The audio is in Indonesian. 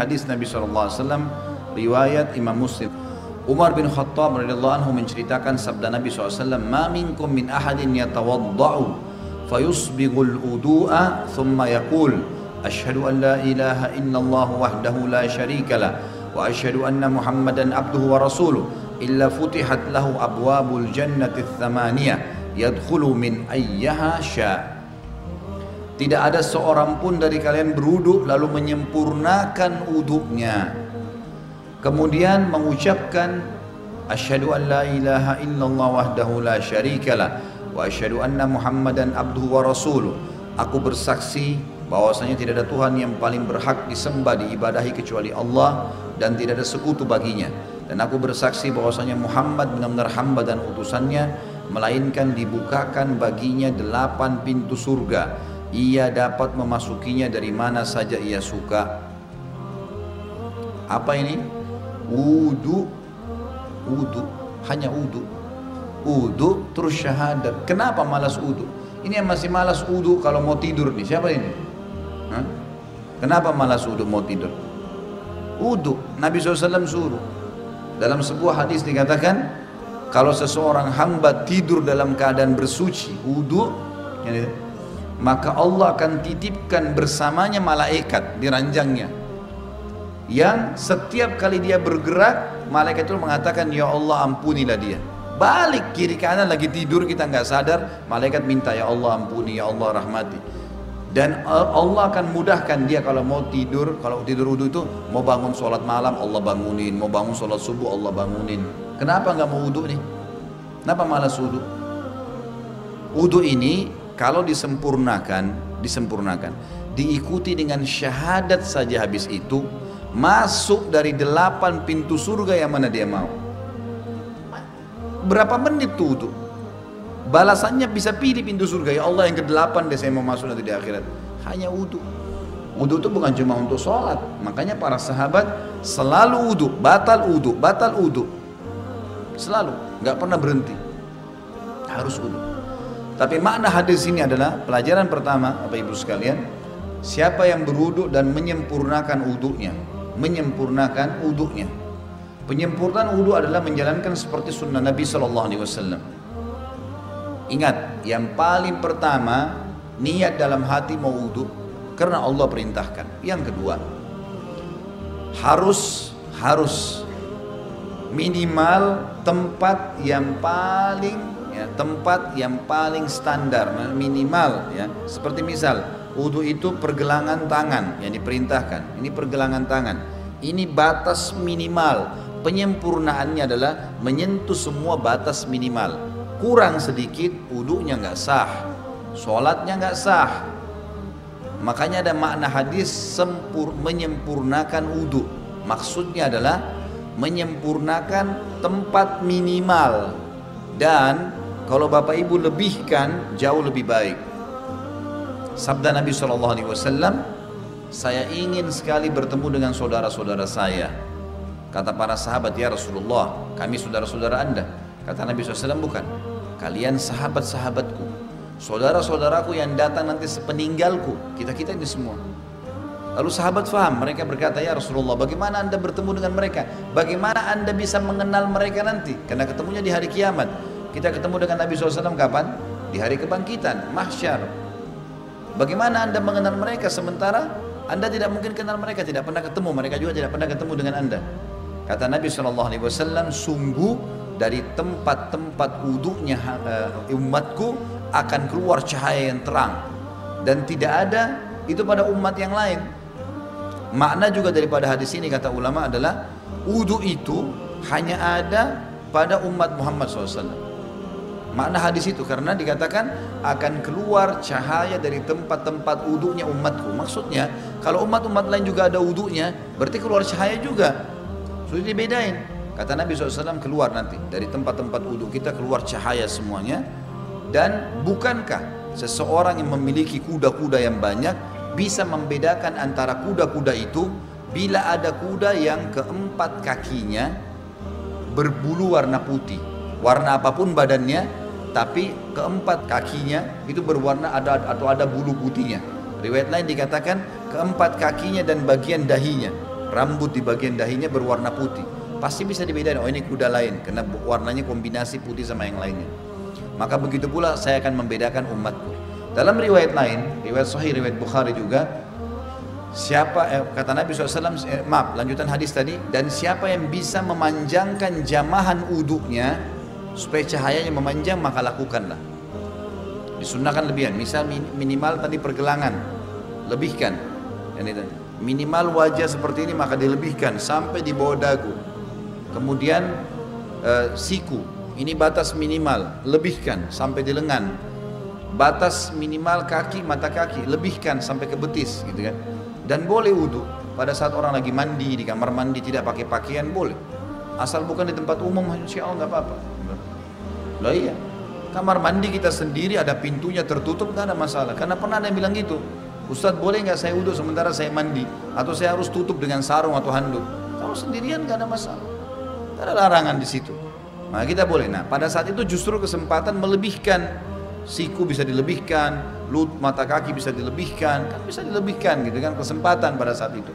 hadis Nabi SAW riwayat Imam Muslim. Umar bin Khattab radhiyallahu anhu menceritakan sabda Nabi SAW, "Ma minkum min ahadin yatawadda'u fayusbighul wudu'a thumma yaqul asyhadu an la ilaha illallah wahdahu la syarika lah wa asyhadu anna Muhammadan abduhu wa rasuluh illa futihat lahu abwabul jannati tsamaniyah yadkhulu min ayyaha sya' Tidak ada seorang pun dari kalian beruduk lalu menyempurnakan uduknya. Kemudian mengucapkan asyhadu an la ilaha illallah wahdahu la syarikalah wa asyhadu anna muhammadan abduhu wa rasuluh. Aku bersaksi bahwasanya tidak ada Tuhan yang paling berhak disembah diibadahi kecuali Allah dan tidak ada sekutu baginya. Dan aku bersaksi bahwasanya Muhammad benar-benar hamba dan utusannya melainkan dibukakan baginya delapan pintu surga ia dapat memasukinya dari mana saja ia suka. Apa ini? Wudu, wudu, hanya wudu. Wudu terus syahadat. Kenapa malas wudu? Ini yang masih malas wudu kalau mau tidur nih. Siapa ini? Hah? Kenapa malas wudu mau tidur? Wudu. Nabi SAW suruh. Dalam sebuah hadis dikatakan, kalau seseorang hamba tidur dalam keadaan bersuci, wudu, maka Allah akan titipkan bersamanya malaikat di ranjangnya. Yang setiap kali dia bergerak malaikat itu mengatakan ya Allah ampunilah dia. Balik kiri kanan lagi tidur kita nggak sadar malaikat minta ya Allah ampuni ya Allah rahmati. Dan Allah akan mudahkan dia kalau mau tidur kalau tidur wudhu itu mau bangun sholat malam Allah bangunin mau bangun sholat subuh Allah bangunin. Kenapa nggak mau wudhu nih? Kenapa malas wudhu? Wudhu ini kalau disempurnakan, disempurnakan, diikuti dengan syahadat saja habis itu, masuk dari delapan pintu surga yang mana dia mau. Berapa menit tuh itu? Balasannya bisa pilih pintu surga. Ya Allah yang ke delapan deh saya mau masuk nanti di akhirat. Hanya wudhu. Wudhu itu bukan cuma untuk sholat. Makanya para sahabat selalu wudhu, batal wudhu, batal wudhu. Selalu, nggak pernah berhenti. Harus wudhu. Tapi makna hadis ini adalah pelajaran pertama, Bapak Ibu sekalian, siapa yang beruduk dan menyempurnakan uduknya, menyempurnakan uduknya. Penyempurnaan uduk adalah menjalankan seperti sunnah Nabi Shallallahu Alaihi Wasallam. Ingat, yang paling pertama niat dalam hati mau uduk karena Allah perintahkan. Yang kedua, harus harus minimal tempat yang paling ya, tempat yang paling standar minimal ya. Seperti misal wudhu itu pergelangan tangan yang diperintahkan. Ini pergelangan tangan. Ini batas minimal. Penyempurnaannya adalah menyentuh semua batas minimal. Kurang sedikit wudhunya nggak sah. Sholatnya nggak sah. Makanya ada makna hadis sempur menyempurnakan wudhu maksudnya adalah menyempurnakan tempat minimal. Dan kalau Bapak Ibu lebihkan jauh lebih baik. Sabda Nabi Shallallahu Alaihi Wasallam, saya ingin sekali bertemu dengan saudara-saudara saya. Kata para sahabat ya Rasulullah, kami saudara-saudara anda. Kata Nabi SAW bukan, kalian sahabat-sahabatku, saudara-saudaraku yang datang nanti sepeninggalku, kita kita ini semua. Lalu sahabat faham, mereka berkata, ya Rasulullah, bagaimana anda bertemu dengan mereka? Bagaimana anda bisa mengenal mereka nanti? Karena ketemunya di hari kiamat. Kita ketemu dengan Nabi SAW kapan? Di hari kebangkitan, mahsyar. Bagaimana anda mengenal mereka sementara anda tidak mungkin kenal mereka, tidak pernah ketemu, mereka juga tidak pernah ketemu dengan anda. Kata Nabi SAW, sungguh dari tempat-tempat wudhunya uh, umatku akan keluar cahaya yang terang. Dan tidak ada itu pada umat yang lain. Makna juga daripada hadis ini kata ulama adalah wudhu itu hanya ada pada umat Muhammad SAW. Makna hadis itu karena dikatakan akan keluar cahaya dari tempat-tempat uduknya umatku. Maksudnya kalau umat-umat lain juga ada uduknya, berarti keluar cahaya juga. Sudah dibedain. Kata Nabi SAW keluar nanti dari tempat-tempat uduk kita keluar cahaya semuanya. Dan bukankah seseorang yang memiliki kuda-kuda yang banyak bisa membedakan antara kuda-kuda itu bila ada kuda yang keempat kakinya berbulu warna putih warna apa pun badannya tapi keempat kakinya itu berwarna ada atau ada bulu putihnya. Riwayat lain dikatakan keempat kakinya dan bagian dahinya rambut di bagian dahinya berwarna putih. Pasti bisa dibedakan, oh ini kuda lain, karena warnanya kombinasi putih sama yang lainnya. Maka begitu pula saya akan membedakan umatku. Dalam riwayat lain, riwayat Sahih, riwayat Bukhari juga, siapa eh, kata Nabi SAW, eh, maaf lanjutan hadis tadi, dan siapa yang bisa memanjangkan jamahan uduknya supaya cahayanya memanjang maka lakukanlah. Disunahkan lebihan, misal minimal tadi pergelangan, lebihkan. Ini minimal wajah seperti ini maka dilebihkan sampai di bawah dagu. Kemudian uh, siku. Ini batas minimal. Lebihkan sampai di lengan. Batas minimal kaki mata kaki. Lebihkan sampai ke betis gitu kan. Dan boleh wudhu. Pada saat orang lagi mandi di kamar mandi tidak pakai pakaian boleh asal bukan di tempat umum insya Allah nggak apa-apa lah iya kamar mandi kita sendiri ada pintunya tertutup nggak ada masalah karena pernah ada yang bilang gitu Ustadz boleh nggak saya wudhu sementara saya mandi atau saya harus tutup dengan sarung atau handuk kalau sendirian nggak ada masalah ada larangan di situ. Nah kita boleh. Nah pada saat itu justru kesempatan melebihkan siku bisa dilebihkan, lut mata kaki bisa dilebihkan, kan bisa dilebihkan gitu kan kesempatan pada saat itu.